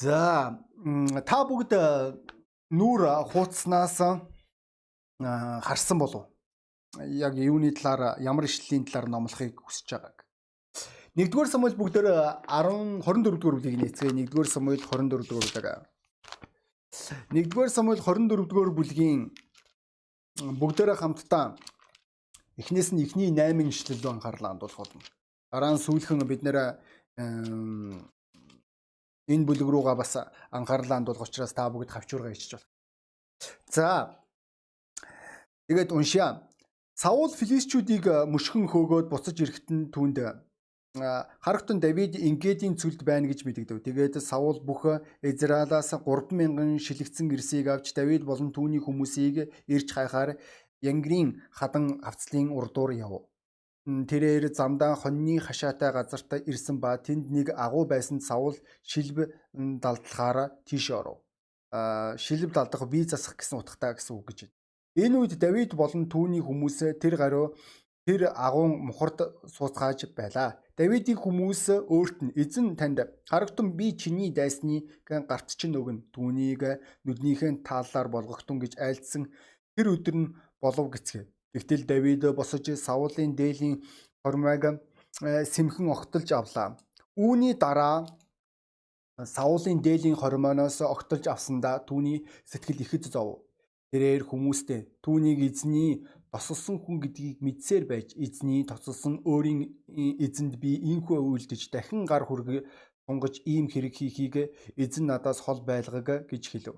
За та бүгд нүүр хууцснаас харсан болов яг юуны талаар ямар ишлэлийн талаар номлохыг хүсэж байгааг. 1-р Самуэль бүгдээр 10 24 дугаар бүлгийг нээцгээе. 1-р Самуэль 24 дугаар бүлэг. 1-р Самуэль 24 дугаар бүлгийн бүгдээрээ хамтдаа эхнээс нь эхний 8 ишлэл рүү анхаарлаа хандуулах болно. Дараа нь сүүлхэн бид нэр энэ бүлэг рүүгээ бас анхаарлаа хандуулах учраас та бүгд хавчуурга ичж болох. За. Тэгээд уншия. Саул филистчүүдийг мөшгөн хөөгөөд буцаж ирэхэд нь түүнд харагтун Давид Ингедийн цүлд байна гэж мэдэгдэв. Тэгээд Саул бүх Израилаас 3000 шилэгцэн гэрсийг авч Давид болон түүний хүмүүсийг ирж хайхаар Янгрийн хадан авцлын урдуур яв. Тэрээр замдаа хоньны хашаатай газарт ирсэн ба тэнд нэг агуу байсан Саул шилб далдлахаараа тийш оров. Шилб далдах бие засах гэсэн утгатай гэсэн үг гэж байна. Энэ үед Давид болон түүний хүмүүс тэр гаруй тэр агуун мухард сууцгааж байлаа. Давидын хүмүүс өөрт нь эзэн танд харагтун би чиний дайсны гарт чинь өгнө. Түүнийг нүднийхэн тааллаар болгохтун гэж айлдсан тэр өдөр нь болов гэцгээ. Тэгтэл Давид босож Саулын дээлийн хормойг э, сэмхэн огтолж авлаа. Үүний дараа Саулын дээлийн хормоноос огтолж авсандаа түүний сэтгэл ихэд зов. Тэрээр хүмүүстэй түүнийг эзний тосолсон хүн гэдгийг мэдсээр байж эзний тоцолсон өөрийн эзэнд би ийхүү үйлдэж дахин гар хүргэ тунгаж ийм хэрэг хийхийг эзэн надаас хол байлгаг гэж хэлв.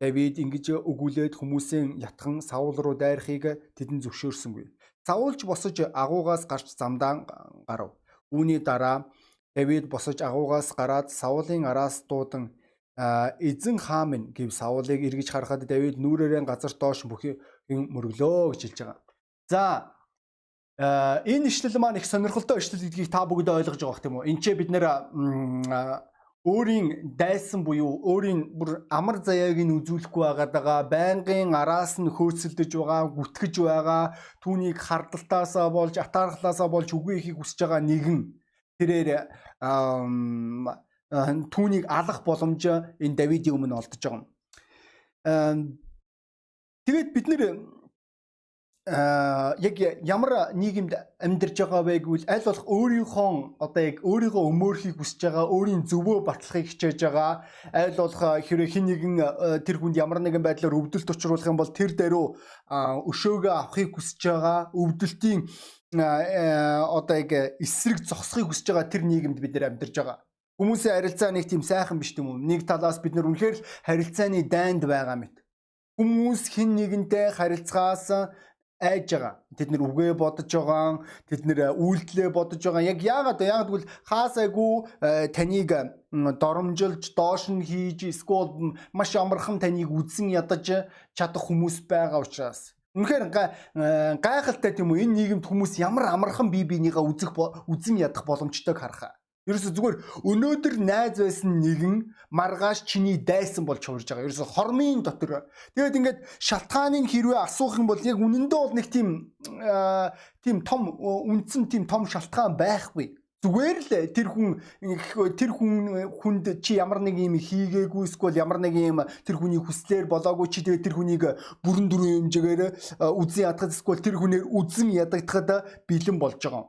Давид ингэж өгүүлээд хүмүүсийн ятхан Саул руу дайрахыг тэдэн зөвшөөрсөнгүй. Саулч босож агуугаас гарч замдаа гарав. Үүний дараа Давид босож агуугаас гараад Саулын араас дуудан эзэн хаа минь гэв Саулыг эргэж харахад Давид нүрээрээ газар доош бүхий мөрөглөө гэж хэлж байгаа. За энэ ишлэл маань их сонирхолтой ишлэл гэдгийг та бүгд ойлгож байгаа бох тийм үү? Энд ч бид нэр өөрийн дайсан буюу өөрийн бүр амар заяаг нь үзүүлэхгүй байгаад байгаа байнгын араас нь хөөцөлдөж байгаа гүтгэж байгаа түүнийг хардалтаасаа болж атаархлаасаа болж үгүй ихийг хүсэж байгаа нэгэн тэрээр түүнийг алах боломж энэ Давидын өмнө олдож байгаа. Тэгээд бид нэр яг ямар нийгэмд амьдарч байгаа вэ гэвэл аль болох өөрийнхөө одоо яг өөрийгөө өмөөрхийг хүсэж байгаа өөрийн зөвөө батлахыг хичээж байгаа аль болох хэрэг хин нэгэн тэр хүнд ямар нэгэн байдлаар өвдөлт учруулах юм бол тэр дээрөө өшөөгөө авахыг хүсэж байгаа өвдөлтийн одоо яг эсрэг зогсохыг хүсэж байгаа тэр нийгэмд бид нэр амьдарч байгаа. Хүмүүсийн харилцаа нэг тийм сайхан биш юм уу? Нэг талаас бид нар үнэхээр л харилцааны дайнд байгаа мэт. Хүмүүс хин нэгэнтэй харилцагаас айж байгаа. Тэд нэр үгээ бодож байгаа, тэд нэр үйлдэлээ бодож байгаа. Яг яагаад яагаад гэвэл хаасайгүй э, таныг доромжилж доош нь хийж эсвэл маш амархан таныг үзэн ядаж чадах хүмүүс байгаа учраас Үнэхээр э, гайхалтай тийм үү энэ нийгэмд хүмүүс ямар амархан бие биенийгээ үзэх үзэн ядах боломжтойг харахаа. Ерөөсө зүгээр өнөөдөр найз байсан нэгэн маргааш чиний дайсан болж хуурж байгаа. Ерөөсө хормын дотор. Тэгээд ингээд шалтгааныг хэрвээ асуух юм бол яг үнэндээ бол нэг тийм тийм том үндсэн тийм том шалтгаан байхгүй. Зүгээр л тэр хүн тэр хүн хүнд чи ямар нэг юм хийгээгүй эсвэл ямар нэг юм тэр хүний хүслээр болоогүй чи тэгээ тэр хүнийг бүрэн дүрэн хэмжээгээр үзэн ядахад эсвэл тэр хүнээр үзэн ядагдахад бэлэн болж байгаа.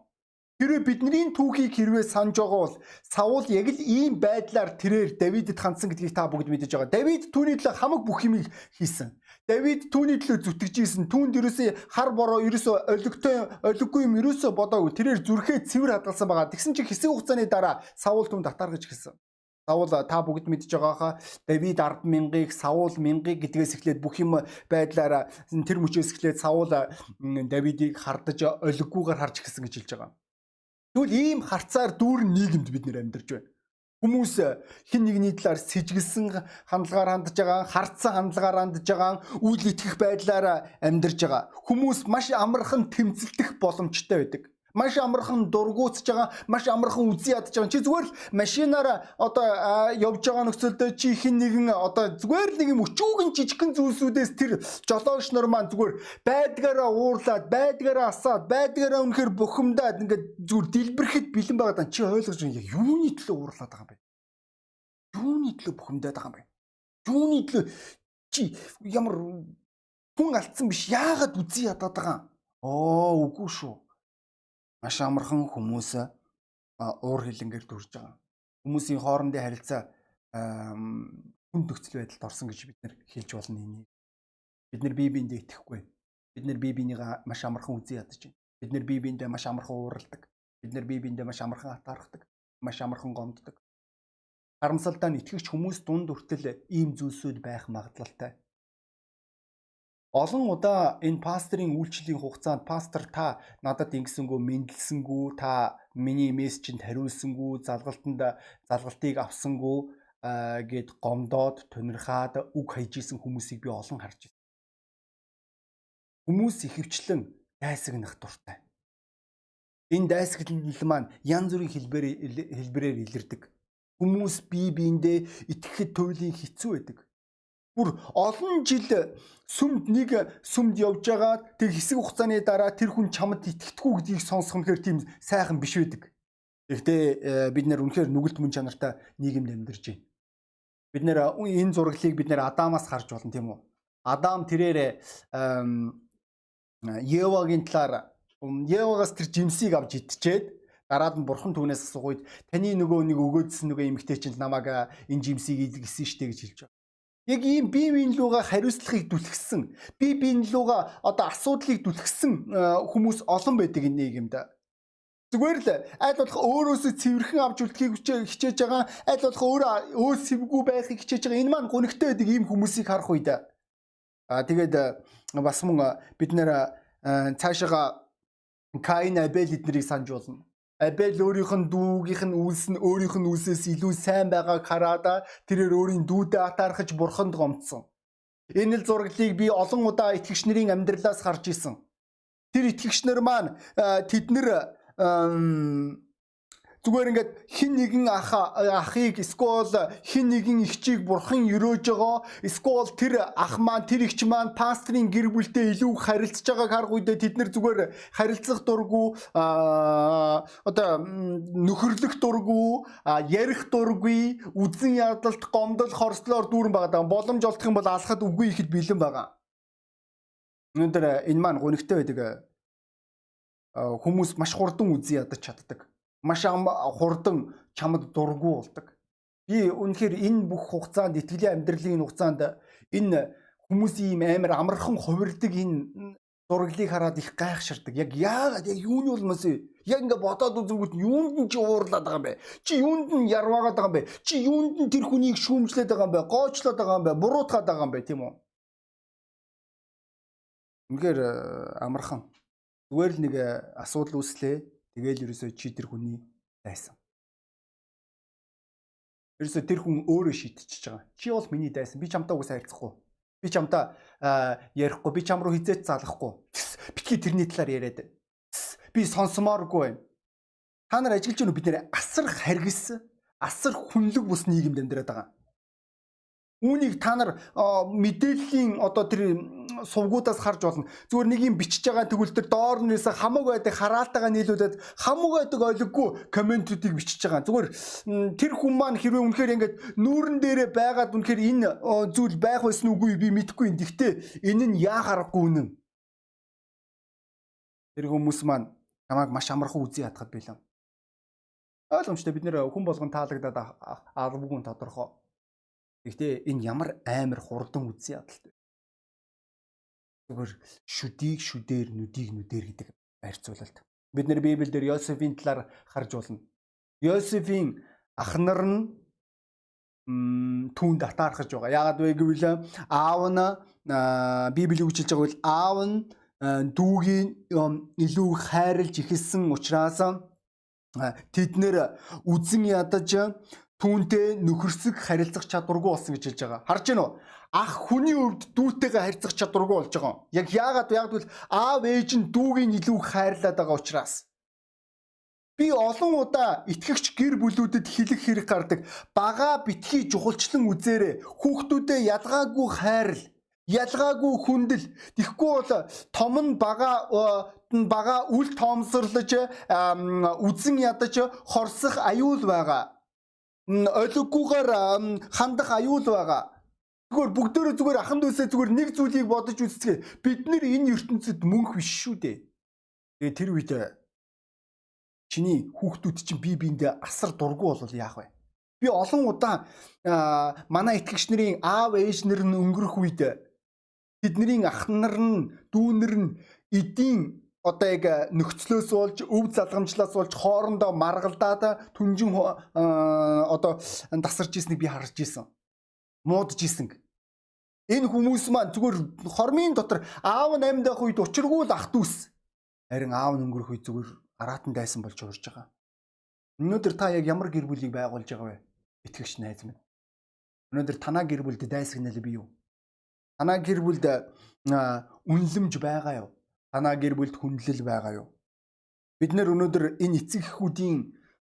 Хэрвээ бидний түүхийг хэрвээ санаж байгаа бол Саул яг л ийм байдлаар тэрээр Давидэд хандсан гэдгийг та бүгд мэдэж байгаа. Давид түүний төлөө хамаг бүх юмыг хийсэн. Давид түүний төлөө зүтгэж ийсэн. Түүнд ерөөсөө хар бороо ерөөсөө олигтой олиггүй юм ерөөсөө бодоогүй. Тэрээр зүрхээ цэвэр хадгалсан байгаа. Тэгсэн чинь хэсэг хугацааны дараа Саул түнд татаргаж хэлсэн. Саул та бүгд мэдж байгааха Давид 10 мянгаыг Саул мянгыг гэдгээс эхлээд бүх юм байдлаараа тэр мөчөөс эхлээд Саул Давидыг хардаж олиггүйгээр харж гисэн гэж хэлж байгаа. Тэгвэл ийм харцаар дүүрэн нийгэмд бид нэр амьдарч байна. Хүмүүс хин нэгний талаар сэжгэлсэн хандлагаар хандж байгаа, харцсан хандлагаар хандж байгаа, үйл итгэх байдлаар амьдарч байгаа. Хүмүүс маш амархан тэмцэлдэх боломжтой байдаг маш амархан дургуутж байгаа, маш амархан үзий ядж байгаа. Чи зүгээр л машинаар одоо явж байгаа нөхцөлдөө чи хин нэгэн одоо зүгээр нэг юм өчүүгэн жижигхэн зүйлсүүдээс тэр жолооч нар маань зүгээр байдгаараа уурлаад, байдгаараа асаад, байдгаараа үнэхэр бухимдаад ингээд зүгээр дэлбэрэхэд бэлэн байгаа даа чи ойлгож байгаа юуны төлөө уурлаад байгаа юм бэ? юуны төлөө бухимдаад байгаа юм бэ? Юуны төлөө чи ямар хүн алдсан биш яагаад үзий ядаад байгаа? Оо үгүй шүү. Маш амархан хүмүүс уур хилэнгээр дүрж байгаа. Хүмүүсийн хоорондын харилцаа хүн төгсөл байдалд орсон гэж бид нэр хэлж болно энийг. Бид нэр бие биендээ итгэхгүй. Бид нэр бие бинийгаа маш амархан үзий ядаж байна. Бид нэр бие биендээ маш амархан ууралдаг. Бид нэр бие биендээ маш амархан атаархдаг. Маш амархан гомддог. Харамсалтай нь итгэгч хүмүүс дунд хүртэл ийм зүйлсүүд байх магадлалтай. Олон удаа энэ пасторын үйлчлэлийн хугацаанд пастор та надад ингэсэнгүү мэдлсэнгүү та миний мессежинд хариулсангүй залгалтанд залгалтыг авсангүй гэд гомдоод тунирхаад үг хайжсэн хүмүүсийг би олон харж байна. Хүмүүс ихэвчлэн дайсагнах дуртай. Энэ дайсагнал маань янз бүрийн хэлбэр хэлбэрээр илэрдэг. Хүмүүс бие биендээ итгэхэд туйлын хэцүү байдаг Бүр олон жил сүмд нэг сүмд явж байгаа тэг хэсэг хугацааны дараа тэр хүн чамд итгэдэггүй гэдгийг сонсох нь хэр тийм сайхан биш байдаг. Гэхдээ э, бид нэр үнэхээр нүгэлт мөн чанартай нийгэмд амьдарч байна. Бид нэр энэ зураглыг бид нэр Адамаас харж болно тийм үү? Адам тэрээр Евагийн талаар Евагаас тэр жимсийг авч идчихэд дараад нь бурхан түүнээс асуугүйд таны нөгөө нэг өгөөдсөн нөгөө эмэгтэй чинь намайг энэ жимсийг идгэсэн штэ гэж хэлж. Яг ийм бие биен луга хариуцлагыг дүлгсэн, бие биен луга одоо асуудлыг дүлгсэн э, хүмүүс олон байдаг энэ нийгэмд. Зүгээр л аль болох өөрөөсөө цэвэрхэн авч үлдэхийг хичээж байгаа, аль болох өөрөө өө сэвгүй байхыг хичээж байгаа. Энэ маань гонхтой байдаг ийм хүмүүсийг харах үед. Аа тэгээд э, бас мөн бид нэр э, цаашаага Каин Абель эднэрийг санаж болно. Абель өөрийнх нь дүүгийнх нь үйлс нь өөрийнх нь үйлсээс илүү сайн байгааг хараад тэрээр өөрийн дүүдэд атаархаж бурханд гомдсон. Энэ л зураглыг би олон удаа итгэгч нарын амьдралаас харж исэн. Тэр итгэгч нар маань тэд нар Зүгээр ингээд хин нэгэн ах ахыг эсвэл хин нэгэн эгчийг бурхан өрөөж байгаа. Эсвэл тэр ах маань тэр эгч маань пастрын гэр бүлтэй илүү харилцаж байгааг харах үедээ тэд нар зүгээр харилцах дурггүй одоо нөхөрлөх дурггүй ярих дурггүй үзэн ядалт гомдол хорслоор дүүрэн байгаа. Боломж олдох юм бол алхахад үгүй ихэд бэлэн байгаа. Өнөөдөр энэ маань гонигтой байдаг хүмүүс маш хурдан үзэн ядаж чаддаг маш хурдан чамд дургу болдог. Би үнэхээр энэ бүх хугацаанд итгэлийн амьдралын хугацаанд энэ хүмүүсийн ийм амар амархан хувирдаг энэ зураглыг хараад их гайхширдаг. Яг яагаад яг юуны улмаас яг ингээ бодоод үзэнгүүт юунд нь чи уурлаад байгаа юм бэ? Чи юунд нь ярваагаад байгаа юм бэ? Чи юунд нь тэр хүнийг шүүмжлээд байгаа юм бэ? Гоочлоод байгаа юм бэ? Буруутгаад байгаа юм бэ? Тийм үү? Үнэхээр э, амархан. Зүгээр л нэг э, асуудал үүслээ. Тэгээл ерөөсөө чи тэр хүний дайсан. Ерөөсөө тэр хүн өөрөө шийдчихэж байгаа. Чи бол миний дайсан. Би чамтай угсаа харьцахгүй. Би чамтай ярихгүй. Би чам руу хизээч залахгүй. Битгий тэрний талаар яриад. Би сонсомооргүй байна. Та нар ажиллаж байна уу? Бид нэр асар харгис, асар хүнлэг бус нийгэмд амьдраад байгаа. Үүнийг та нар мэдээллийн одоо тэр сувгуудаас харж болно. Зүгээр нэг юм бичиж байгаа тэгвэл тэр доор юуса хамаг байдаг хараалтайгаа нийлүүлээд хамаг байдаг ойлгохгүй комментүүдийг бичиж байгаа. Зүгээр тэр хүн маань хэрвээ үнэхээр ингээд нүүрэн дээрээ байгаад үнэхээр энэ зүйл байх байсан үгүй би мэдэхгүй. Гэхдээ энэ нь яа харахгүй үнэн. Тэр хүмүүс маань намайг маш амархан үзий хатгад байлаа. Ойлгомжтой бид нэр хүн болгон таалагдаад албагүй тодорхой Гэхдээ энэ ямар амар хурдан үзсэн ядалт вэ? Зүгээр шүдийг шүдээр нүдийг нүдээр гэдэг байрцуулалт. Бид нэр Библиэлд Йосефийн талаар харж болно. Йосефийн ах нар нь түүнд атаархаж байгаа. Яагаад вэ гэвэл аав нь Библи үгжилж байгаа бол аав нь дүүгийн илүү хайрлж ихэлсэн учраас тэд нэр үзэн ядаж түүнтэй нөхөрсөг харилцах чадваргүй болсон гэж хэлж байгаа. Харж байна уу? Ах хүний өвд дүүтэйгээ харилцах чадваргүй болж байгаа. Яг яагаад яагаад гэвэл аав ээж нь дүүгийн илүү хайрлаад байгаа учраас. Би олон удаа итгэгч гэр бүлүүдэд хэлэх хэрэг гардаг. Бага битгий жухалчлан үзээрэй. Хүүхдүүдэд ялгаагүй хайрл ялгаагүй хүндэл тэгэхгүй бол том нь бага бага үл тоомсорлож үзэн ядаж хорсох аюул байгаа олиггүйгээр хандах аюул байгаа. Зүгээр бүгдөө зүгээр ахын дүүсээ зүгээр нэг зүйлийг бодож үзцгээ. Бид нэр энэ ертөнцид мөнх биш шүү дээ. Тэгээ тэр үед чиний хүүхдүүд чинь бие биендээ асар дургу бол яах вэ? Би олон удаа манай итгэгч нарын аав ээж нар нь өнгөрөх үед тэдний ах нар нь дүүнэр нь эдийн одоо яг нөхцлөөс болж өв залгамжлаас болж хоорондоо маргалдаад түнжин одоо тасарч ийснийг би харж ийсэн. Муудж ийсэн. Энэ хүмүүс маань зүгээр хормын дотор аав нь амьд байх үед учиргүй л ах дүүс. Харин аав нь өнгөрөх үед зүгээр араатан дайсан болж урж байгаа. Өнөөдөр та яг ямар гэр бүлийг байгуулж байгаа вэ? Итгэгч найз минь. Өнөөдөр танаа гэр бүлд дайсагнал би юу? Танаа гэр бүлд үнлэмж байгаа юу? Танаа гэр бүлд хүндлэл байгаа юу? Бид нэр өнөөдөр энэ эцэг эхүүдийн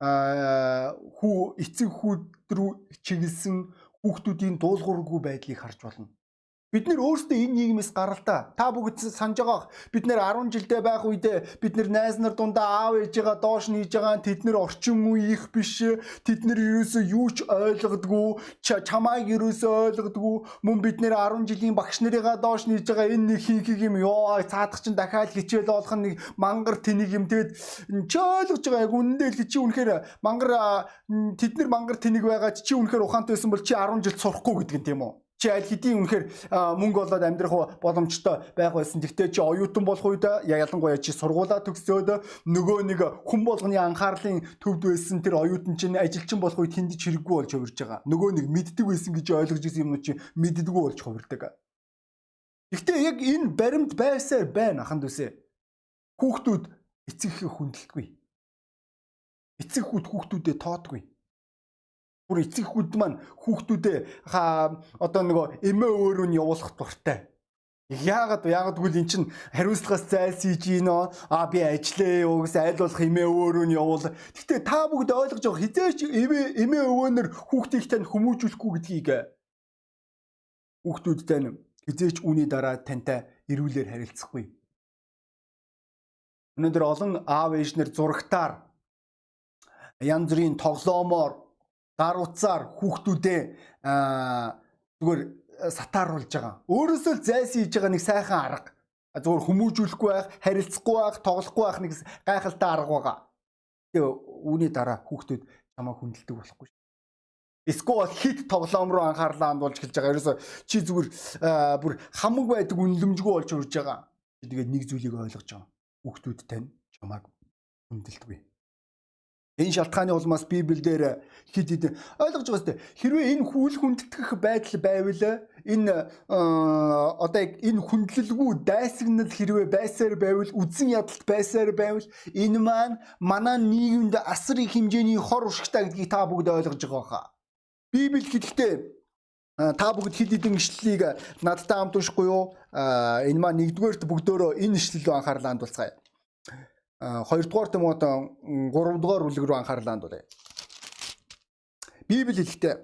хүү эцэг хүүд рүү чиглэсэн хүүхдүүдийн дуулуургүй байдлыг харж болно. Бид нэр өөрсдөө энэ нийгмээс гаралтай. Та бүгд санаж байгаа бид нэр 10 жилдээ байх үедээ бид нэр найз нар дундаа аав ээжигээ доош нийж байгаа тэд нэр орчин үеих биш. Тэд нэр ерөөсөө юу ч ойлгодгүй, чамайг ерөөсөө ойлгодгүй. Мөн бид нэр 10 жилийн багш нарыгаа доош нийж байгаа энэ нэг хийх юм ёо цаадах чинь дахиад хичээл болох нэг мангар тэнийг юм тэгэд чи ойлгож байгаа яг үнэндээ л чи үнэхээр мангар тэд нэр мангар тэнийг байгаа чи үнэхээр ухаантай байсан бол чи 10 жил сурахгүй гэдэг юм тийм үү? Чи аль хэдийн үнэхээр мөнгө олоод амьдрах боломжтой байх байсан. Гэхдээ чи оюутан болох үед ялангуяа чи сургуулаа төгсөөд нөгөө нэг хүн болгоны анхаарлын төвд байсан тэр оюутан чинь ажилчин болох үед тэнд чирэггүй болж хувирж байгаа. Нөгөө нэг мэддэг байсан гэж ойлгож ирсэн юм уу чи мэддэггүй болж хувирдаг. Гэхдээ яг энэ баримт байсаар байна аханд үсэ. Хүүхдүүд эцэг их хүндэлтгүй. Эцэг хүүхд хүүхдүүдэд тоодгүй бүр эцэгхүүд маань хүүхдүүдээ одоо нөгөө эмээ өөрөө нь явуулах дуртай. Яагаад яагаад гэвэл эн чинь хариуцлагаас зайлсхийж гинөө а би ажиллаа юугс айлуулах эмээ өөрөө нь явуул. Гэтэ та бүгд ойлгож байгаа хизээч эмээ эмээ өвөөнөр хүүхдийг тань хүмүүжүүлэхгүй гэдгийг хүүхдүүд тань хизээч үүний дараа тантай эрүүлэр харилцахгүй. Өнөөдөр олон аав ээж нар зурагтаар янз бүрийн тоглоомоор гар утсаар хүүхдүүдээ зүгээр сатааруулж байгаа. Өөрөөсөө зайс хийж байгаа нэг сайхан арга. Зүгээр хүмүүжүүлэхгүй байх, харилцахгүй байх, тоглохгүй байх нэг гайхалтай арга байгаа. Тэгээ үүний дараа хүүхдүүд чамаа хүндэлдэг болохгүй. Эсвэл хит тоглоом руу анхаарлаа хандуулж эхэлж байгаа. Ерөөсө чи зүгээр бүр хамаг байдаг үнлэмжгүй болж урж байгаа. Тэгээд нэг зүйлийг ойлгож байгаа. Хүүхдүүд тань чамааг хүндэлдэг. Энэ шалтгааны улмаас Библиэлд хэд хэд ойлгож байгаа сте хэрвээ энэ хүл хүндэтгэх байдал байвал энэ одоо яг энэ хүндлэлгүй дайсагнал хэрвээ байсаар байвал үдсэн ядалт байсаар байвал энэ маань манай нийгэмд асар их хэмжээний хор уршигтай гэдгийг та бүгд ойлгож байгаа хаа. Библи хэлэхдээ та бүгд хэд хэдэн ишлэлийг надтай хамт уншихгүй юу? Энэ маань нэгдүгээрт бүгдөө энэ ишлэл рүү анхаарлаа хандуулцгаая. 2 дугаар Тимотон 3 дугаар бүлэг рүү анхаарлаа хандуулъя. Библи хэлэхдээ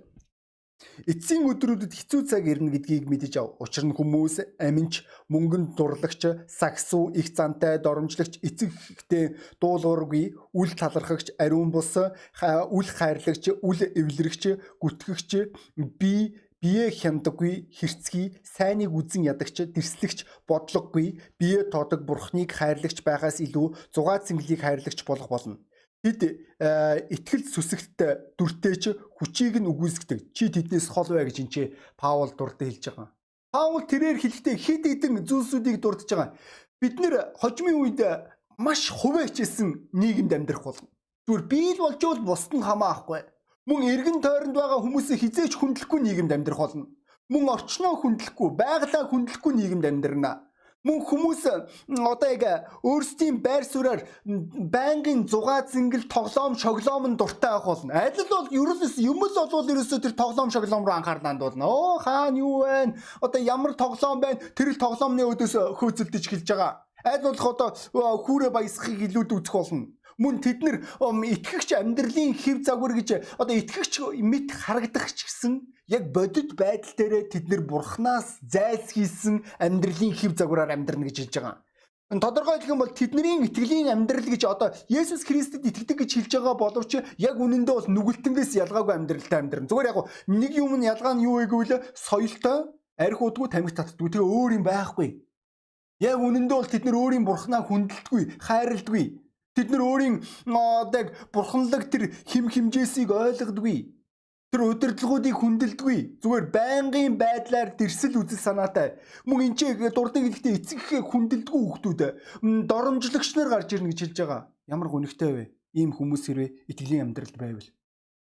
эцсийн өдрүүдэд хэцүү цаг ирнэ гэдгийг мэдэж ав. Учир нь хүмүүс аминч, мөнгөнд дурлагч, сагсуу, их зантай, доромжлогч, эцэгтэй дуулуургүй, үл талархагч, ариун бус, үл хайрлагч, үл эвлэрэгч, гүтгэгч, би бие хямдаггүй хэрцгий сайныг үзэн ядагч тэрслэгч бодлогогүй бие тоодог бурхныг хайрлагч байгаас илүү зугаа цэнгэлийг хайрлагч болох болно. Тэд э, итгэл сүсэгт дүртэйч хүчийг нь үгүйсгдэг. Чи тэднээс хол бай гэж энэ Паул дуртай хэлж байгаа. Паул тэрээр хэлэхдээ хэд хэдэн зүйлсүүдийг дурдж байгаа. Бид нэр хожмын үед маш хувээчсэн нийгэмд амьдрах болно. Зүгээр бий л болж бол бусд нь хамаахгүй Мөн эргэн тойронд байгаа хүмүүсийг хизээч хүндлэхгүй нийгэмд амьдрах болно. Мөн орчноо хүндлэхгүй, байгалаа хүндлэхгүй нийгэмд амьдрна. Мөн хүмүүс одоо яг өөрсдийн байр суурьаар байнгын зугаа зингэл тоглоом шоглоом нь дуртай байх болно. Адил бол ерөөсөөс юм л болвол ерөөсөө тэр тоглоом шоглоом руу анхаарал хандуулна. Оо хаана юу вэ? Одоо ямар тоглоом байна? Тэр л тоглоомны өдөөс хөөцөлдөж эхэлж байгаа. Аль болох одоо хүүрэ баясахыг илүүд үзэх болно мөн тэд нар итгэгч амьдралын хэв загвар гэж одоо итгэгч мэд харагдах ч гэсэн яг бодит байдал дээр тэд нар бурхнаас зайлс хийсэн амьдралын хэв загвараар амьдрна гэж хэлж байгаа. Тодорхой хэлэх юм бол тэдний итгэлийн амьдрал гэж одоо Есүс Христэд итгэдэг гэж хэлж байгаа боловч яг үнэндээ бол нүгэлтэнгээс ялгаагүй амьдралтай амьдран. Зүгээр яг нэг юм нь ялгаа нь юу вэ гэвэл соёлтой, арх удгүй, тамхи татдгүй. Тэгээ өөр юм байхгүй. Яг үнэндээ бол тэд нар өөрийн бурхнаа хүндэлдэггүй, хайрладаггүй. Тэд нар өөрийн одоо бурханлаг тэр хим химжээсийг ойлгодоггүй. Тэр удирдлагуудыг хүндэлдэггүй. Зүгээр байнгын байдлаар дэрсэл үзэл санаатай. Мөн энэ ч дурддаг хэлэхдээ эцэг ихээ хүндэлдэггүй хүүхдүүд доромжлогч нар гарч ирнэ гэж хэлж байгаа. Ямар гонигтай вэ? Ийм хүмүүс хэрвээ итгэлийн амьдралд байвал.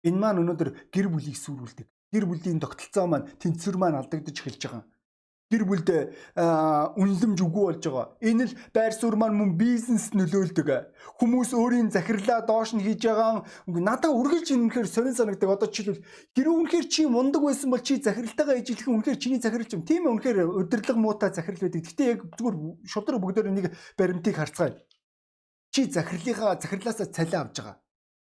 Энэ маань өнөөдөр гэр бүлийг сүрүүлдэг. Гэр бүлийн тогтолцоо маань тэнцвэр маань алдагдаж эхэлж байгаа гэр бүлд үнэлэмж үгүй болж байгаа. Энэ л байр суурь маань мөн бизнес нөлөөлдөг. Хүмүүс өөрийн захирлаа доош нь хийж байгаа надад үргэлж ингэхээр сонин санагдаг. Одоо жишээлбэл гэр үнэхээр чи мундаг байсан бол чи захиралтайгаа ижилхэн үнэхээр чиний захиралч юм. Тийм ээ үнэхээр өдөрлөг муутай захирал байдаг. Гэтэ яг зүгээр шудраг бүгдээр нэг баримтыг харцгаая. Чи захирлынхаа захирлаасаа цалин авж байгаа.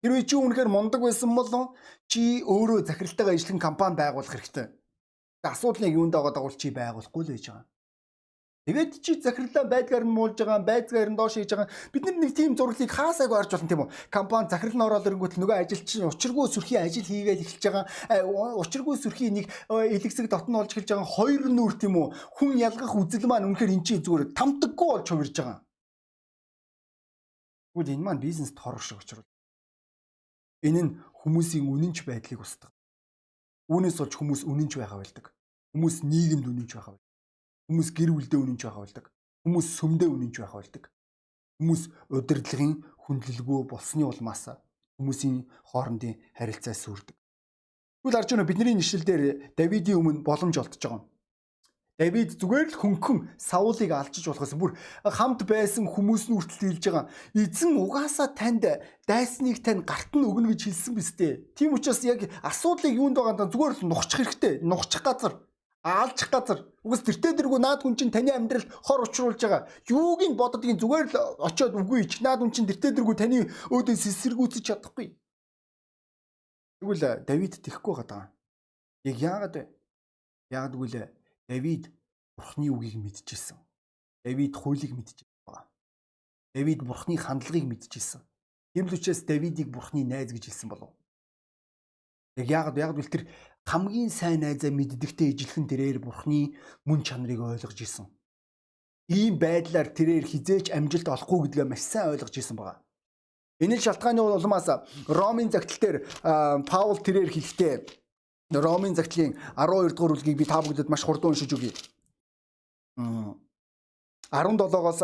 Хэрвээ чи үнэхээр мундаг байсан бол чи өөрөө захиралтайгаа ижилхэн компани байгуулах хэрэгтэй асуудлыг юунд байгаа дагуул чи байгуулахгүй л байж байгаа. Тэгээд чи захирлаа байдгаар нь муулж байгаа, байцгаар нь доош хийж байгаа. Бид нэг тийм зураглыг хаасайг харж болно тийм үү? Компани захирал нь ороод ирэнгүүт нөгөө ажилчин учиргүй сөрхийн ажил хийгээл эхэлж байгаа. Учиргүй сөрхийн нэг элэгсэг дотн олж эхэлж байгаа хоёр нүр тийм үү? Хүн ялгах үзэл маань үнэхээр эн чинь зүгээр тамтаггүй болж хувирж байгаа. Тэгвэл энэ маань бизнест хорох шиг учруулж. Энэ нь хүмүүсийн үнэнч байдлыг устгах. Үүнээс болж хүмүүс үнэнч байхаа болдог. Хүмүүс нийгэмд үнэнч байхаа болдог. Хүмүүс гэр бүлдээ үнэнч байхаа болдог. Хүмүүс сүмдээ үнэнч байхаа болдог. Хүмүүс удирдлагын хүндлэлгүй болсны улмаас хүмүүсийн хоорондын харилцаа сүрдэг. Тэгвэл арж байна бидний нэшлэл дээр Давидын өмнө боломж олдож байгаа юм. Давид зүгээр л хөнгөн Саулыг алчиж болохоос бүр хамт байсан хүмүүс нь үртэл хэлж байгаа. Эзэн угаасаа танд дайсныг тань гарт нь өгнө гэж хэлсэн биз дээ. Тийм учраас яг асуудлыг юунд байгаадаа зүгээр л нухчих хэрэгтэй. Нухчих газар аалчих газар. Угс тэртээ дэргүү наад хүн чинь таны амьдралд хор учруулж байгаа. Юуг нь боддгийг зүгээр л очиод үгүй ич. Наад хүн чинь тэртээ дэргүү таны өөдөө сэсэргүүцэж чадахгүй. Тэгвэл Давид тэхгүй байгаа. Яг яагаад вэ? Яагаад гэвэл Давид Бурхны үгийг мэдчихсэн. Давид хуулийг мэдчихсэн байна. Давид Бурхны хандлагыг мэдчихсэн. Тийм л учраас Давидыг Бурхны найз гэж хэлсэн болов. Яг яагаад яагаад гэвэл тэр хамгийн сайн найзаа мэддэгтэй ижилхэн тэрээр Бурхны мөн чанарыг ойлгож исэн. Ийм байдлаар тэрээр хизээч амжилт олохгүй гэдгээ маш сайн ойлгож исэн байгаа. Энэ шалтгааны улмаас Ромын загтал дээр Паул тэрээр хэлэхдээ Ромын загтлын 12 дугаар бүлгийг би та бүгдэд маш хурдан уншиж өгье. 17-оос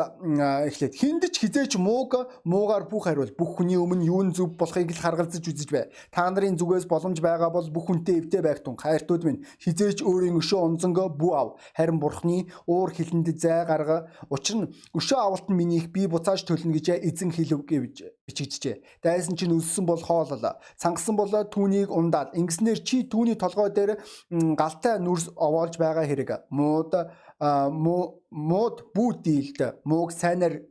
эхлээд хинд ч хизээч мууг муугаар бүх хариул бүх хүний өмнө юун зөв болохыг л харгалзаж үзэж бай. Та нарын зүгээс боломж байгаа бол бүх хүнтэй эвтэй байх тун хайртууд минь хизээч өөрийн өшөө онцонгоо бүү ав. Харин бурхны уур хилэнд зай гарга. Учир нь өшөө авалт нь минийх би буцааж төлнө гэж эзэн хэлв гэж бичигджээ. Дайсан чинь өссөн бол хоолол. Цангасан бол түүнийг ундаад. Ингэснээр чи түүний толгой дээр галтай нүрс овоолж байгаа хэрэг. Мууд мууд бүү дийлд мууг сайнаар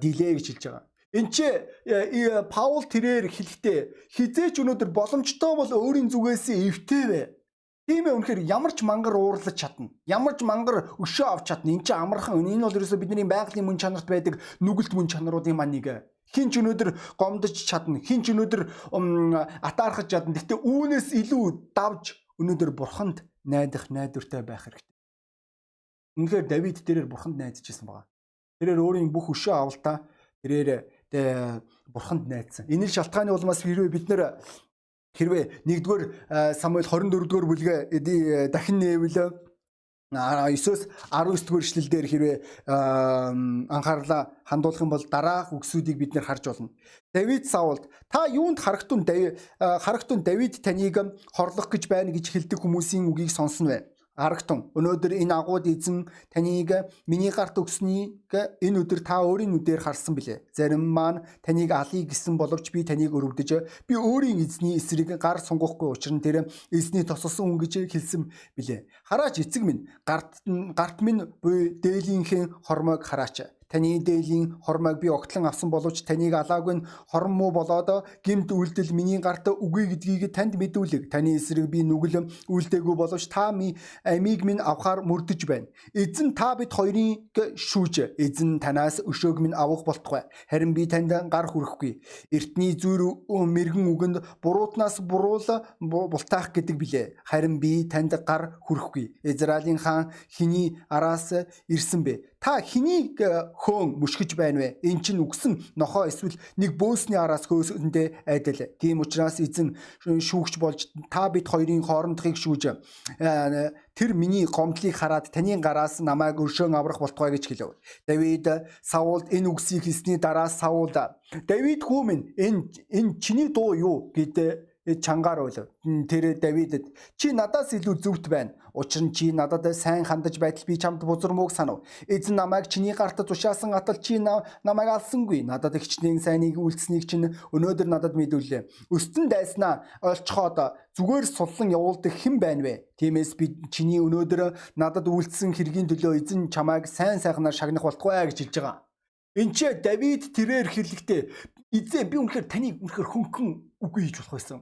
дийлээ гэж хэлж байгаа. Энд чи э, Паул тэрээр хэлэхдээ хизээч өнөөдөр боломжтой бол өөрийн зүгээс эвтэй бай. Тийм ээ үнэхээр ямар ч мангар уурлаж чадна. Ямар ч мангар өшөө авч чадна. Энд чи амархан. Энэ бол ерөөсөө бидний байгалийн мөн чанарт байдаг нүгэлт мөн чанаруудын маань нэг. Хин ч өнөөдөр гомдож чадна. Хин ч өнөөдөр атаархаж чадна. Гэхдээ үүнээс илүү давж өнөөдөр бурханд найдах найдвартай байх хэрэгтэй. Үнэхээр Давид тэрээр бурханд найдаж исэн байгаа. Тэрээр өөрийн бүх өшөө авалтаа тэрээр бурханд найдсан. Энэ л шалтгааны улмаас хэрвээ бид нэр хэрвээ 1-р Самуэль 24-р бүлгээ дахин нээвэл 9-өөс 19-р эшлэл дээр хэрвээ анхаарлаа хандуулах юм бол дараах үгсүүдийг бид нэр харж болно. Давид Саулд та юунд харагтун харагтун Давид таныг хорлох гэж байна гэж хэлдэг хүмүүсийн үгийг сонсно вэ? Арагтун өнөөдөр энэ агууд эзэн таныг миний гарт өгснийг энэ өдөр та өөрийн нүдээр харсан билээ. Зарим маань таныг алъя гэсэн боловч би таныг өрөвдөж би өөрийн эзний эсрэг гар сунгахгүй учир нь тэр эзний тосолсон хүн гэж хэлсэн билээ. Хараач эцэг минь гарт гарт минь буй дээлийнхээ хормойг хараач. Таны дээлийн хормойг би огтлон авсан боловч таныг алаагүй нь хорн муу болоод гимт үйлдэл миний гарт үгүй гэдгийг танд мэдүүлэг. Таны эсрэг би нүгэл үйлдэггүй боловч та ми амийг минь авахар мөрдөж байна. Эзэн та бид хоёрыг шүүж. Эзэн танаас өшөөг минь авах болтугай. Харин би танд гар хүрэхгүй. Эртний зүр мэрэгэн үгэнд буруутнаас буруул бултаах гэдэг билээ. Харин би танд гар хүрэхгүй. Израилийн хаан хиний араас ирсэн бэ? Та хэнийг э, хөөн мушгиж байна вэ? Эн чинь үгсэн нохоо эсвэл нэг бөөсний араас хөөсөндөө айдал. Тийм учраас эзэн шүүгч болж та бид хоёрын хоорондохыг шүүж э, тэр миний гомдлыг хараад таны гараас намайг өршөөн аврах болтугай гэж хэлв. Давид Саулд энэ үгсийг хэлсний дараа Саул Давид хүү минь энэ энэ чиний дуу юу гэдэг чангаар бол тэр Давидэд чи надаас илүү зөвхт байна. Учир нь чи надад сайн хандаж байтал би чамд бузармууг санав. Эзэн намайг чиний гарт тушаасан атал чи намайг алсангүй. Надад ихчнийн сайныг үйлцсэнийг чинь өнөөдөр надад мэдүүллээ. Өстөн дайснаа олцоход зүгээр суллан явуулдаг хэн байна вэ? Тиймээс би чиний өнөөдөр надад үйлцсэн хэргийн төлөө эзэн чамайг сайн сайхнаар шагнах болтугай гэж хэлж байгаа. Энд чи Давид тэрээр хэлэхдээ эзээ би үнэхээр таныг үнэхээр хөнгөн үгүй хийж болох байсан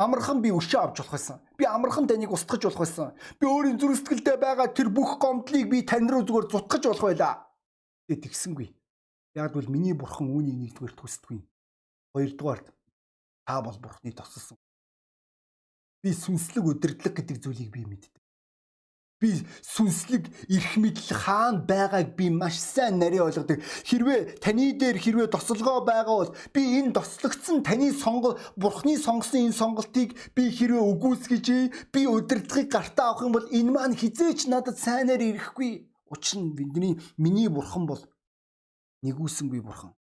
Амархан би өшөө авч болох байсан. Би амархан таныг устгах болох байсан. Би өөрийн зүрх сэтгэлдээ байгаа тэр бүх гомдлыг би тань руу зүгээр зутгах болох байлаа. Тэ тэгсэнгүй. Яг бол миний бурхан үүнийг нэгдүгээр төсдгүй. Хоёрдугаарт та бол бурхны тосолсон. Би сүнслэг өдөртлөг гэдэг зүйлийг би мэддэг. Би сүнслэг эрх мэдэл хаана байгааг би маш сайн нарийн ойлгодог. Хэрвээ таны дээр хэрвээ тослогоо байгаа бол би энэ тослогдсон таны сонгол бурхны сонгосон энэ сонголтыг би хэрвээ үгүйсгэж би удирдлагыг гартаа авах юм бол энэ маань хизээч надад сайнаар ирэхгүй. Учир нь бидний миний бурхан бол нэгүсэнгүй бурхан.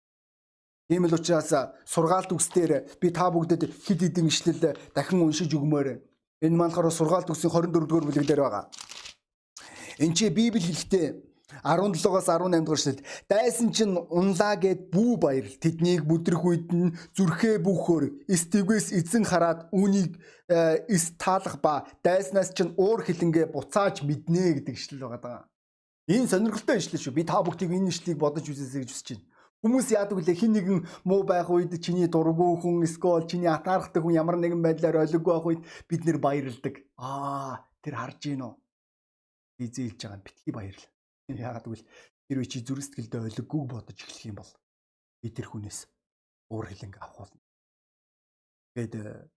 Тийм л учраас сургаалт үгсээр би та бүгдэд хэд хэдэн ишлэл дахин уншиж өгмөөр. Энэ маань болохоор сургаалт үгсийн 24 дугаар бүлэг дээр байгаа. Энд чи Библи хэлэхдээ 17-оос 18 дугаар эшлэлд дайсан чинь унлаа гэд бүү баяр тэднийг бүдрэх үед нь зүрхээ бүхөр эс тэгвэс эзэн хараад үүнийг э, эс таалах ба дайснаас чинь уур хилэнгээ буцааж мэднэ гэдэг ишлэл байгаа даа. Энэ сонирхолтой ишлэл шүү. Би та бүгдийг энэ ишлэлийг бодож үзээсэй гэж хүсэж байна. Хүмүүс яадаг вүлээ хин нэгэн муу байх үед чиний дургүй хүн эсвэл чиний атаархдаг хүн ямар нэгэн байдлаар олиггүй байх үед бид нэр баярлдаг. Аа тэр харж гин үү? Зээлж байгаа битгий баярлал. Яагаад гэвэл тэр чи зүрх сэтгэлдээ ойлгогүй бодож эхлэх юм бол би тэр хүнээс уур хилэнг авах болно. Тэгэд э,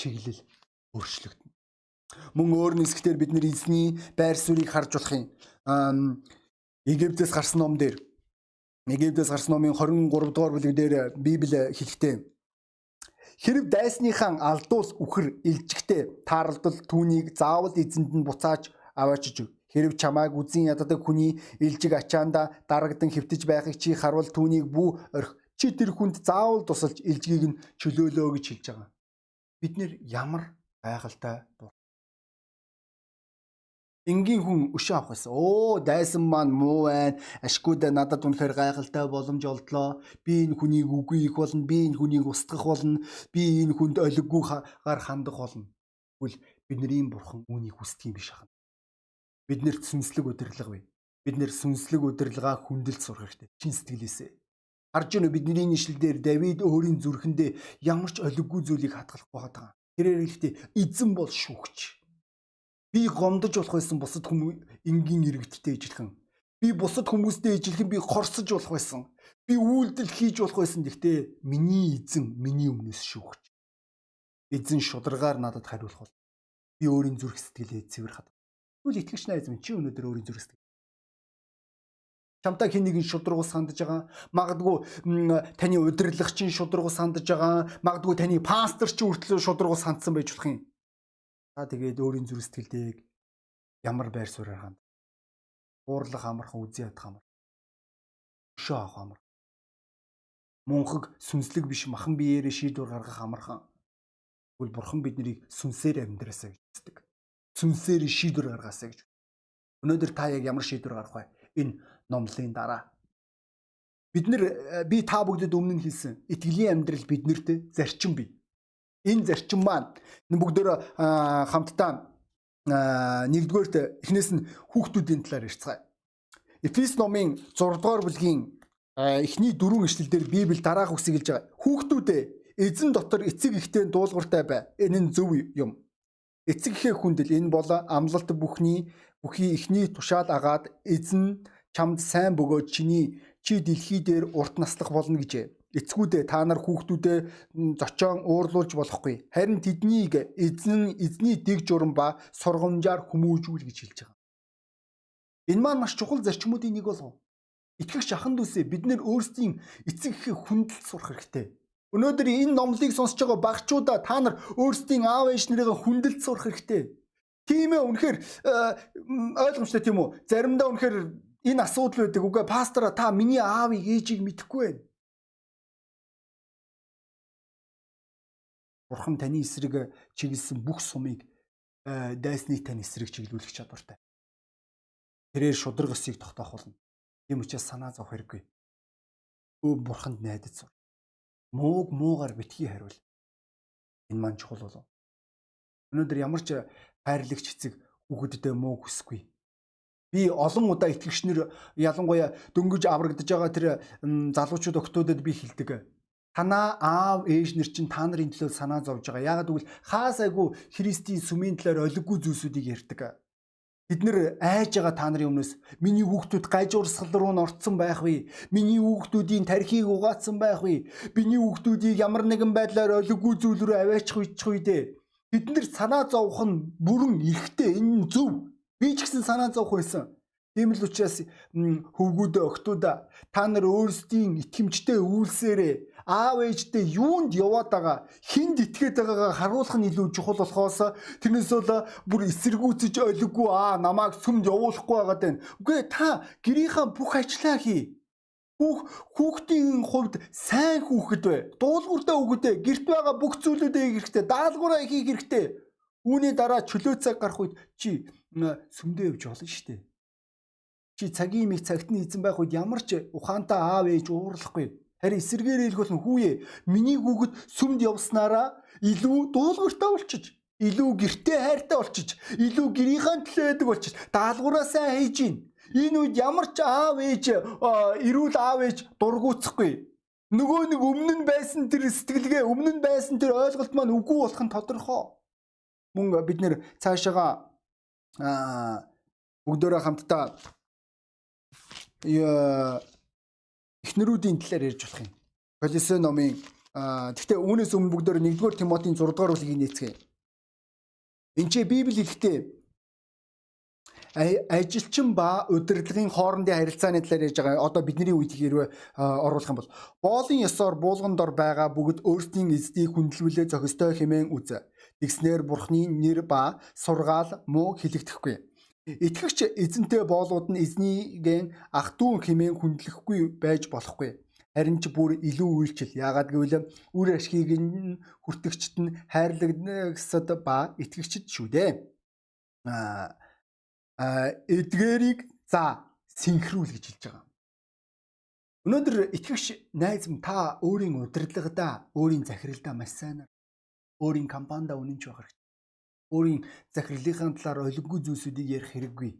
чиглэл өөрчлөгдөн. Мөн өөр нисгтэр бид нар эзний байр суурийг харж болох юм. Египтээс гарсан ном дээр Египтээс гарсан номын 23 дугаар бүлэг дээр Библи хэлэхдээ Хэрв дайсныхаа алдуус үхэр илжигтэй тааралдал түүнийг заавал эзэнд нь буцааж аваачиж өг. Хэрв чамайг үзэн яддаг хүний илжиг ачаанда дарагдан хэвтэж байхыг чи харвал түүнийг бүү орхи. Чи тэр хүнд заавал тусалж илжгийг нь чөлөөлөө гэж хэлж байгаа. Бид нэр ямар байгальтай энгийн хүн өшөө авах гэсэн. Оо дайсан маань муу байна. Ашгүйдэ надад үнэхээр гайхалтай боломж олдлоо. Би энэ хүнийг үгүй их болно. Би энэ хүнийг устгах болно. Би энэ хүнд олиггүй гар хандах болно. Тэгвэл бидний бурхан үүнийг хүсдэг юм биш хаа. Бид нэр сүнслэг удирдлага бай. Бид нэр сүнслэг удирдлагаа хүндэлж сурах хэрэгтэй. Чин сэтгэлээсээ. Харж байна бидний нийшлэлдэр Давид өөрийн зүрхэндээ ямар ч олиггүй зүйлийг хатгалахгүй байгаа. Тэрээр хэлэхдээ эзэн бол шүүгч Би гомдож болох байсан бусад хүмүүс энгийн иргэдтэй ижилхэн. Би бусад хүмүүстэй ижилхэн би хорсож болох байсан. Би үйлдэл хийж болох байсан. Гэхдээ миний эзэн миний өмнөөс шүүгч. Эзэн шударгаар надад хариулах бол би өөрийн зүрх сэтгэлээ цэвэр хад. Тэгвэл итгэгч найз минь чи өнөөдөр өөрийн зүрх сэтгэл чамтай хин нэгэн шудрагус сандж байгаа магадгүй таны удирдлагч шудрагус сандж байгаа магадгүй таны пастор ч үртлөө шудрагус сандсан байж болох юм Та тэгээд өөрийн зүрх сэтгэлдээ ямар байр суурьаар ханд. Уурлах амархан үзий ядах амар. Өшөө авах амар. Мунхаг сүнслэг биш махан биеэрээ шийдвэр гаргах амархан. Тэгвэл бурхан биднийг сүнсээр амьдраасаа гэж үздэг. Сүнсээр шийдвэр гаргаасаа гэж. Өнөөдөр та яг ямар шийдвэр гаргах вэ? Энэ номлын дараа бид нар би та бүгдэд өмнө хэлсэн итгэлийн амьдрал биднэрт зарчим бий энэ зарчим маань бүгдөө хамтдаа нэгдүгээрт эхнээс нь хүүхдүүдийн талаар ярьцгаая. Эфес номын 6 дугаар бүлгийн эхний дөрвөн ишлэлдэр Библи дараах үгсийг хэлж байгаа. Хүүхдүүдээ эзэн дотор эцэг ихтэй дуулууртай бай. Энэ нь зөв юм. Эцэг ихээ хүндэл энэ бол амлалт бүхний бүхий ихний тушаал агаад эзэн чамд сайн бөгөөд чиний чи дэлхий дээр урт наслах болно гэжээ. Эцгүүдээ та нар хүүхдүүдээ зочоон уурлуулж болохгүй. Харин тэднийг эзэн эзний дэг журам ба сургамжаар хүмүүжүүл гэж хэлж байгаа. Энэ маань маш чухал зарчмуудын нэг болов. Итгэгч ахын дүүсээ бид нэр өөрсдийн эцэг эхээ хүндэлж сурах хэрэгтэй. Өнөөдөр энэ номлыг сонсож байгаа багчуудаа та нар өөрсдийн аав ээж нарыгаа хүндэлж сурах хэрэгтэй. Тийм ээ үнэхээр ойлгомжтой тийм үү? Заримдаа үнэхээр энэ асуудал байдаг. Үгүй пастора та миний аавыг ээжийг мэдэхгүй байна. Бурхан таны эсрэг чиглэсэн бүх сумыг дайсныг тань эсрэг чиглүүлэх чадвартай. Тэрээр шудраг өсийг тогтоох болно. Тийм учраас санаа зовх хэрэггүй. Өө бурханд найдаж сур. Мууг муугаар битгий хариул. Энэ маань чухал болов. Өнөөдөр ямар ч хайрлагч эцэг хүүхэддээ муу хүсэхгүй. Би олон удаа итгэгчнэр ялангуяа дөнгөж аврагдж байгаа тэр залуучууд октодод би хилдэг Танаа аав ээж нар чинь та нарын төлөө санаа зовж байгаа. Яагаад гэвэл хаасайгүй Христийн сүмийн талаар олиггүй зүйлсүүдийг ярьдаг. Бид нэр айж байгаа та нарын өмнөөс миний хүүхдүүд гажуурсгал руу н орцсон байх вэ? Миний хүүхдүүдийн тархийг угаацсан байх вэ? Биний хүүхдүүдийг ямар нэгэн байдлаар олиггүй зүйл рүү аваачих үйчих үедээ бид нар санаа зовох нь бүрэн эрхтэй энэ зөв. Би ч гэсэн санаа зовох байсан. Тийм л учраас хөвгүүдээ өгтүүдээ та нар өөрсдийн итгэмжтэй үйлсээрээ аав ээжтэй юунд яваад байгаа хинд итгээд байгаагаа харуулах нь илүү чухал болохоос тэрнээс бол бүр эсэргүүцэж олиггүй аа намайг сүмд явуулахгүй байгаад байна. Үгүй та гэрийнхаа бүх ажлаа хий. Хүүх хүүхдийн хувьд сайн хүүхэд бай. Дуулууртай хүүхэдээ гэрт байгаа бүх зүйлүүдээ хэрэгтэй. Даалгавраа хийх хэрэгтэй. Үүний дараа чөлөө цаг гарах үед чи сүмдээ явж болно шүү дээ. Чи цагийн миг цагт нь эзэн байх үед ямар ч ухаантай аав ээж уурлахгүй Харин эсэргээр хэлэх бол хүүе миний хүүхэд сүмд явснараа илүү дуулууртай болчиж илүү гэртээ хайртай болчиж илүү гэрийнхаа төлөө байдаг болчиж даалгавраа сайн хийж гин. Энэ үед ямар ч аав ээж эрүүл аав ээж дургуутсахгүй. Нөгөө нэг өмнө нь байсан тэр сэтгэлгээ өмнө нь байсан тэр ойлголт маань үгүй болох нь тодорхой. Мөн бид нэр цаашаага бүгдөө хамтдаа эхнэрүүдийн талаар ярьж болох юм. Колосе номын гэхдээ үүнээс өмнө бүгдээр 1-р Тимотийн 6-р бүлгийг нээцгээе. Энд чи Библи хэлэхдээ ажилчин ба удирдлагын хоорондын харилцааны талаар ярьж байгаа. Одоо бидний үед хэрвээ оруулах юм бол боолын ёсоор буулган дор байгаа бүгд өөрсдийн эздийг хүндлүүлээ зохистой хэмээн үз. Тэгснэр бурхны нэр ба сургаал муу хэлэгдэхгүй. Итгэгч эзэнтэй боолууд нь эзнийгэн ах トゥ у хэмээн хүндлэхгүй байж болохгүй. Харин ч бүр илүү үйлчил. Яагаад гэвэл үр ашгийг нь хүртэгчд нь хайрлагсад ба итгэгчд шүү дээ. Аа эдгэрийг за синхрүүл гэж хэлж байгаа. Өнөөдөр итгэгч найз минь та өөрийн удирдлагадаа, өөрийн захиралдаа маш сайн өөрийн компанида үнэнч байх хэрэгтэй өөрийн захирлынхаа талаар ойлгогүй зүйлсүүдийг ярих хэрэггүй.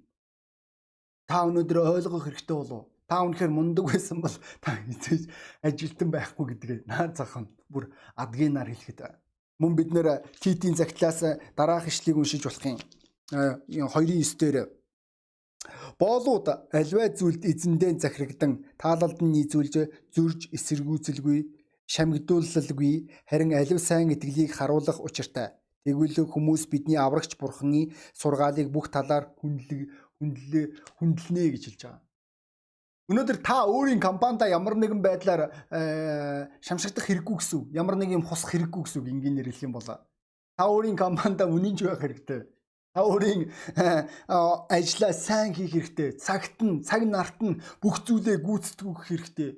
Та өнөөдөр ойлгох хэрэгтэй болов. Та үнэхээр мундаг байсан бол та эцэж ажилтан байхгүй гэдгээ наад зах нь бүр адгийнаар хэлэхэд мөн бид нэр Титийн загтлаас дараах ишлийг уншиж болох юм. 2:9 дээр Боолууд альваа зүйлд эзэндээ захирагдан таалалд нь нийзүүлж зөрж эсэргүүцэлгүй шамгидуулалгүй харин алив сайн итгэлийг харуулах учиртай Тэгвэл хүмүүс бидний аврагч бурхны сургаалыг бүх талаар хүндлэг хүндлээ хүндэлнэ гэж хэлж байгаа. Өнөөдөр та өөрийн компанида ямар нэгэн байдлаар э, шамшигдах хэрэггүй гэсэн үг. Ямар нэг юм хусах хэрэггүй гэсэн үг энгийнээр хэлэх юм бол та өөрийн компанида үнэнч байх хэрэгтэй. Та өөрийн э, ажлаа сайн хийх хэрэгтэй. Цагт нь, цаг нарт нь бүх зүйлээ гүйцэтгэх хэрэгтэй.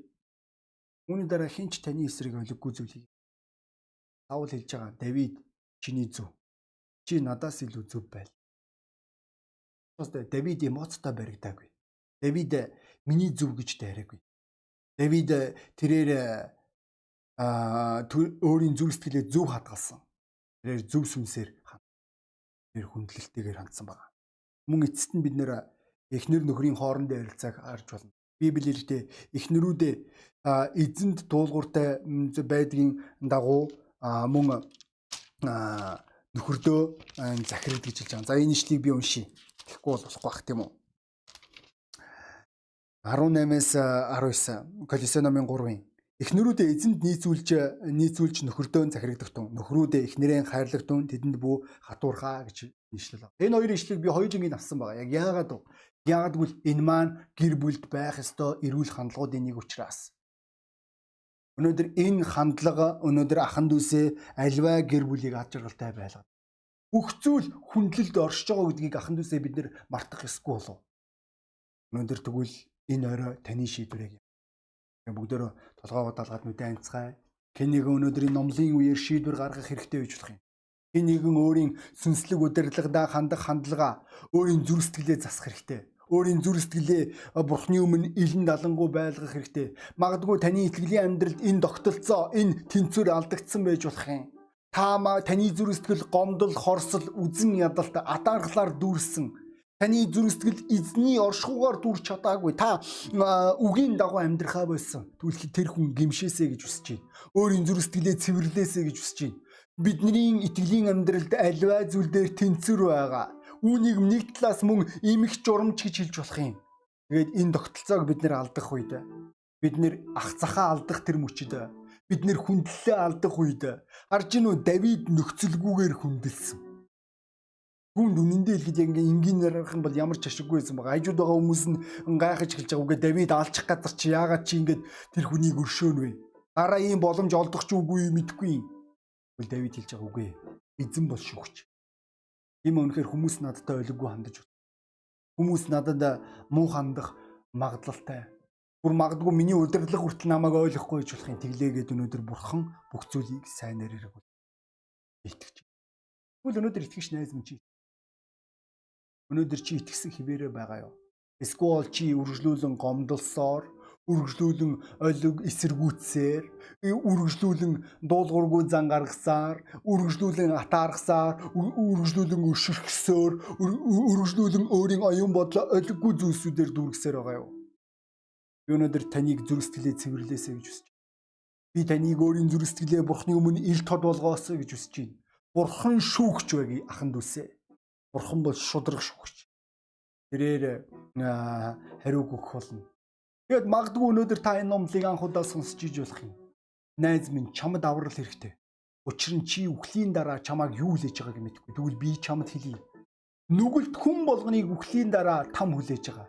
Үүний дараа хинч таны эсрэг олиггүй зүйл хий. Паул хэлж байгаа. Давид чиний зөв. Чи надаас илүү зөв байл. Давид эмоцтой баригдаагүй. Давид миний зөв гэж дайраагүй. Давид тэрээр а өөрийн зүрх сэтгэлээ зөв хадгалсан. Тэрээр зөв сүнсээр тэр хүндлэлтэйгээр хандсан байна. Мөн эцэст нь бид нэр эхнэр нөхрийн хоорондын харилцааг харж болно. Библи хэлдэг эхнэрүүдээ эзэнд дуулууртай байдгийн дагуу мөн нөхөрдөө захирал гэж хэлж байгаа. За энэ ишлийг би уншия. Тэгэхгүй бол болохгүй бах тийм үү? 18-аас 19 Колосе номын 3-ын Эхнэрүүдээ эзэнд нийцүүлж нийцүүлж нөхөрдөө захирагдах тун нөхрүүдээ эхнэрээ хайрлах тун тэдэнд бүү хатуурхаа гэж нийслэл байна. Энэ хоёр ишлийг би хоёр жингийн авсан байгаа. Яг яагаад вэ? Яагадгүй энэ маань гэр бүлд байх ёстой эрүүл хандлагуудын нэг учраас. Өнөөдөр энэ хандлага өнөөдөр ахан дүүсээ альва гэр бүлийг ад жаргалтай байлгаад. Бүх зүйл хүндлэлд оршиж байгаа гэдгийг ахан дүүсээ бид нэр мартах ёсгүй болов. Өнөөдөр тэгвэл энэ орой таны шийдвэрийг бүгдөө толгоогоо далгаад нүдэн анцгай. Хэн нэгэн өнөөдрийн номлын үеэр шийдвэр гаргах хэрэгтэй гэж болох юм. Хэн нэгэн өөрийн сүнслэг удирдлагадаа хандах хандлага, өөрийн зүрх сэтгэлээ засах хэрэгтэй. Өөрийн зүрх сэтгэлээ бурхны өмнө илэн далангуй байлгах хэрэгтэй. Магадгүй таны итгэлийн амьдралд энэ тогтолцоо, энэ тэнцвэр алдагдсан байж болох юм. Та маа таны зүрх сэтгэл гомдол, хорсол, үзэн ядалт, атаархлаар дүүрсэн Таны зүрх сэтгэл эзний оршихугаар дүрч чадаагүй. Та үгийн дагуу амьдрахаа болсон. Тэгвэл тэр хүн гимшээсэ гэж хүсэж байна. Өөрийн зүрх сэтгэлээ цэвэрлээсэ гэж хүсэж байна. Бидний итгэлийн амьдралд альва зүйл дээр тэнцвэр байгаа. Үүнийг нэг талаас мөн имэх журамч гэж хэлж болох юм. Тэгээд энэ тогтолцоог бид нэр алдах үед бид нэр ах захаа алдах тэр мөчөд бид нэр хүндлэлээ алдах үед харж гинүү Давид нөхцөлгүйгээр хүндэлсэн Түүнд үнэндээ хэлэхэд яг энгийнээр харах юм бол ямар ч ашиггүй байсан байгаа. Хажууд байгаа хүмүүс нь гайхаж хэлж байгаа. Үгүй Давид алчих газар чи яагаад чи ингээд тэр хүнийг өршөөнө вэ? Дараа ийм боломж олдох ч үгүй мэдэхгүй юм. Үгүй Давид хэлж байгаа үгүй. Эзэн бол шүгч. Тийм үнэхээр хүмүүс надтай ойлггүй хандаж байна. Хүмүүс надад муу хандах магадлалтай. Бүр магадгүй миний удирдлага хүртэл намайг ойлгохгүй гэж болох юм. Тэглээгээд өнөөдөр бурхан бүх зүйлийг сайнаар ирэх бол итгэж. Тэгвэл өнөөдөр итгэж найз минь чи Өнөөдөр чи итгэсэн хിവэрэ байгаа юу? Эсвэл чи үргэлжлүүлэн гомдолсоор, үргэлжлүүлэн олиг эсэргүүцсээр, үргэлжлүүлэн дуулуургүй зан гаргасаар, үргэлжлүүлэн атаархсаар, үргэлжлүүлэн өшөрхсөөр, үргэлжлүүлэн өөрийн оюун бодлоо олиггүй зүйлсүүдээр дүүргсээр байгаа юу? Би өнөөдөр таныг зүрх сэтгэлээ цэвэрлээсэй гэж хүсэж байна. Би таныг өөрийн зүрх сэтгэлээ Бурхны өмнө ил тод болгоосоо гэж хүсэж байна. Бурхан шүүгч байг ахан дүүсээ. Бурхан бол шудраг шүгч. Тэрээр хариу өгөх болно. Тэгэд магадгүй өнөөдөр та энэ номлыг анх удаа сонсч иж болох юм. Найз минь чамд аврал хэрэгтэй. Учир нь чи үхлийн дараа чамааг юу хүлээж байгааг мэдэхгүй. Тэгвэл би чамд хэлье. Нүгэлт хүн болгоныг үхлийн дараа там хүлээж байгаа.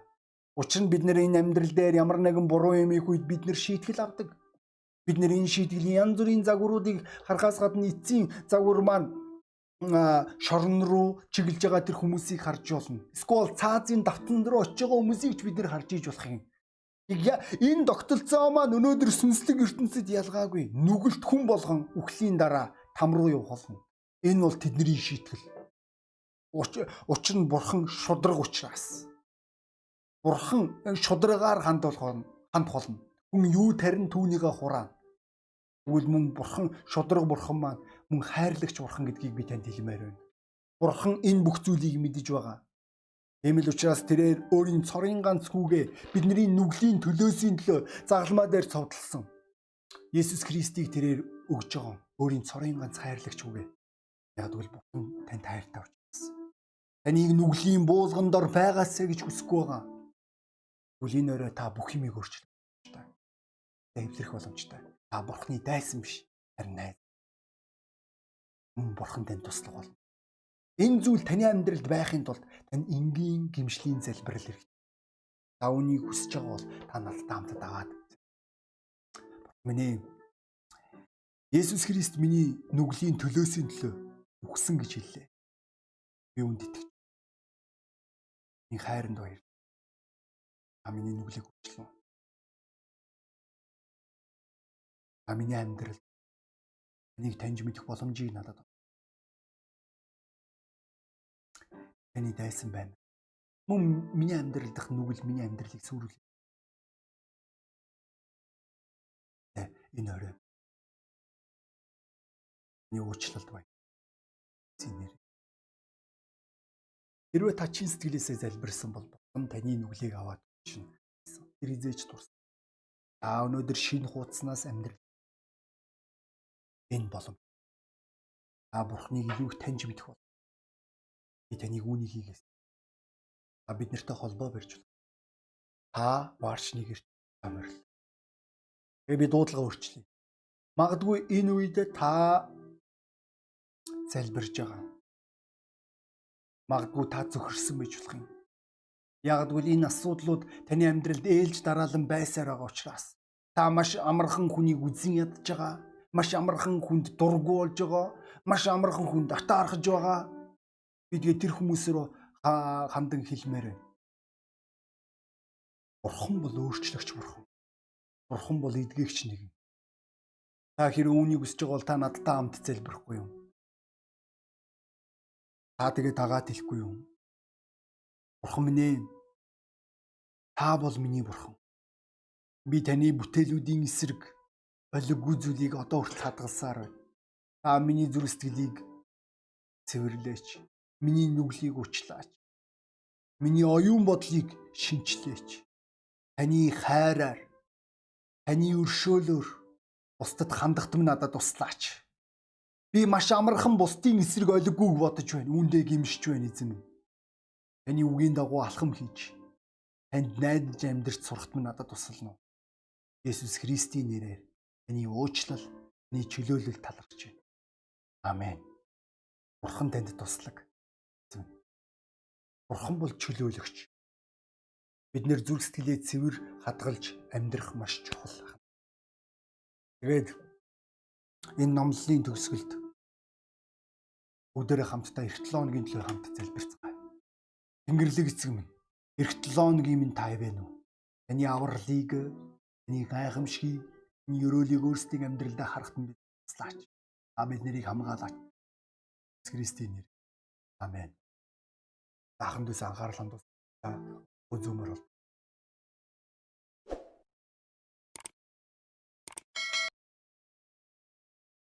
Учир нь бид нэр энэ амьдрал дээр ямар нэгэн буруу юм их үед бид нэр шийтгэл авдаг. Бид нэр энэ шийтгэлийн янз бүрийн загваруудыг харахаас гадна эцсийн загвар маань шорон руу чиглэж байгаа тэр хүмүүсийг харж болно. Эсвэл цаазын давтан руу очиж байгаа хүмүүсийг ч бид нэр харж иж болох юм. Энэ тогтолцоо маань өнөөдөр сүнслэг ертөнцид ялгаагүй. Нүгэлт хүн болгон үхлийн дараа там руу явах болно. Энэ бол тэдний шийтгэл. Учир нь бурхан шудраг учраас. Бурхан шударгаар ханд болгоно, ханд болно. Хүн юу тарин түүнийгээ хураана. Тэгвэл мөн бурхан шудраг бурхан маань мөн хайрлагч бурхан гэдгийг би танд хэлмээр байна. Бурхан энэ бүх зүйлийг мэдэж байгаа. Тийм л учраас тэрээр өөрийн цорын ганц хүүгээ бидний нүглийн төлөөсийн төлөө загалмаа дээр цовдлсон. Есүс Христийг тэрээр өгж байгаа. Өөрийн цорын ганц хайрлагч хүүгээ. Яг л бурхан танд хайртай учраас. Таныг нүглийн буулган дор байгаасаа гэж хүсэхгүй байгаа. Тэгвэл энэ өрөө та бүх юмыг өөрчлөх боломжтой. Эвлэрэх боломжтой. Та бурхны дайсан биш. Харин найз мөн бурхан танд туслах болно. Энэ зүйл таны амьдралд байхын тулд тань энгийн гимшлийн залбирал хэрэгтэй. Та үнийг хүсэж байгаа бол та надтай хамтд аваад. Миний Есүс Христ миний нүглийн төлөөсийн төлөө үхсэн гэж хэллээ. Би үүнд итгэж. Энэ хайранд баяр. Та миний нүглийг уучлаа. Та миний амьдрал Энийг таньж мэдэх боломжийг надад таны дайсан байна. Мөн миний амьдрал дах нүгэл миний амьдралыг сүрүүлээ. Энэ орой. Миний уучлалт байна. Зинээр. Хэрвээ та чин сэтгэлээсээ залбирсан бол Бурхан таны нүглийг аваад чинь тэр хизээч дурсан. Та өнөөдөр шинэ хуудаснаас амьдрал энэ болов. Та Бурханыг илүү их таньж мэдэх бол. Би таныг үүнийг хийгээс. Та бид нартай холбоо барьж байна. Та варшны гэрт амарл. Тэгээ би дуудлага өөрчлөе. Магадгүй энэ үед та залбирж байгаа. Магадгүй та зөвхөрсөн байж болох юм. Ягдвал энэ асуудлууд таны амьдралд ээлж дараалан байсаар байгаа учраас та маш амархан хүнийг үзэн ядж байгаа. Маш амархан хүнд дургу болж байгаа. Маш амархан хүнд атаархаж байгаа. Би тэгээ тэр хүмүүсрөө хандан хэлмээр байна. Бурхан бол өөрчлөгч бурхан. Бурхан бол эдгэгч нэг. Та хэрэг үүнийг хүсэж байгаа бол та надтай хамт залбирахгүй юу? Та тэгээ дагаад хэлэхгүй юу? Бурхан минь ээ Та бол миний бурхан. Би таны бүтээлүүдийн эсрэг олиггүй зүйлийг одоо хүртэл хадгалсаар байна. Та миний зүрх сэтгэлийг цэвэрлээч. Миний нүглийг уучлаач. Миний оюун бодлыг шинчлээч. Таны хайраар, таны өршөөлөөр бусдад хандахт минь надад туслаач. Би маш амархан бусдын эсрэг олиггүйг бодож байна. Үүндээ гимшиж байна эзэн минь. Таны үгийн дагуу алхам хийж танд найдаж амьдрч сурахт минь надад тусална уу? Есүс Христийн нэрээр таны уучлал, таны чөлөөлөл талархж байна. Амен. Бурхан танд туслаг. Бурхан бол чөлөөлөгч. Бид нэр зүрх сэтгэлээ цэвэр хадгалж амьдрах маш чухал. Тэгээд энэ номлолын төгсгөлд бүгдээрээ хамтдаа эрт 7 хоногийн төлөө хамт залбирцгаая. Тэнгэрлэг эцэг минь Эх 7 хоногийн минь тай байна уу? Таны авралыг, таны гайхамшгийг, таны өрөөлийг өөрсдийн амьдралдаа харахад нь туслаач. А бид нарыг хамгаалаач. Христийн нэр. Амен. Ахын дэс анхаарал хандуус үзүүмөр бол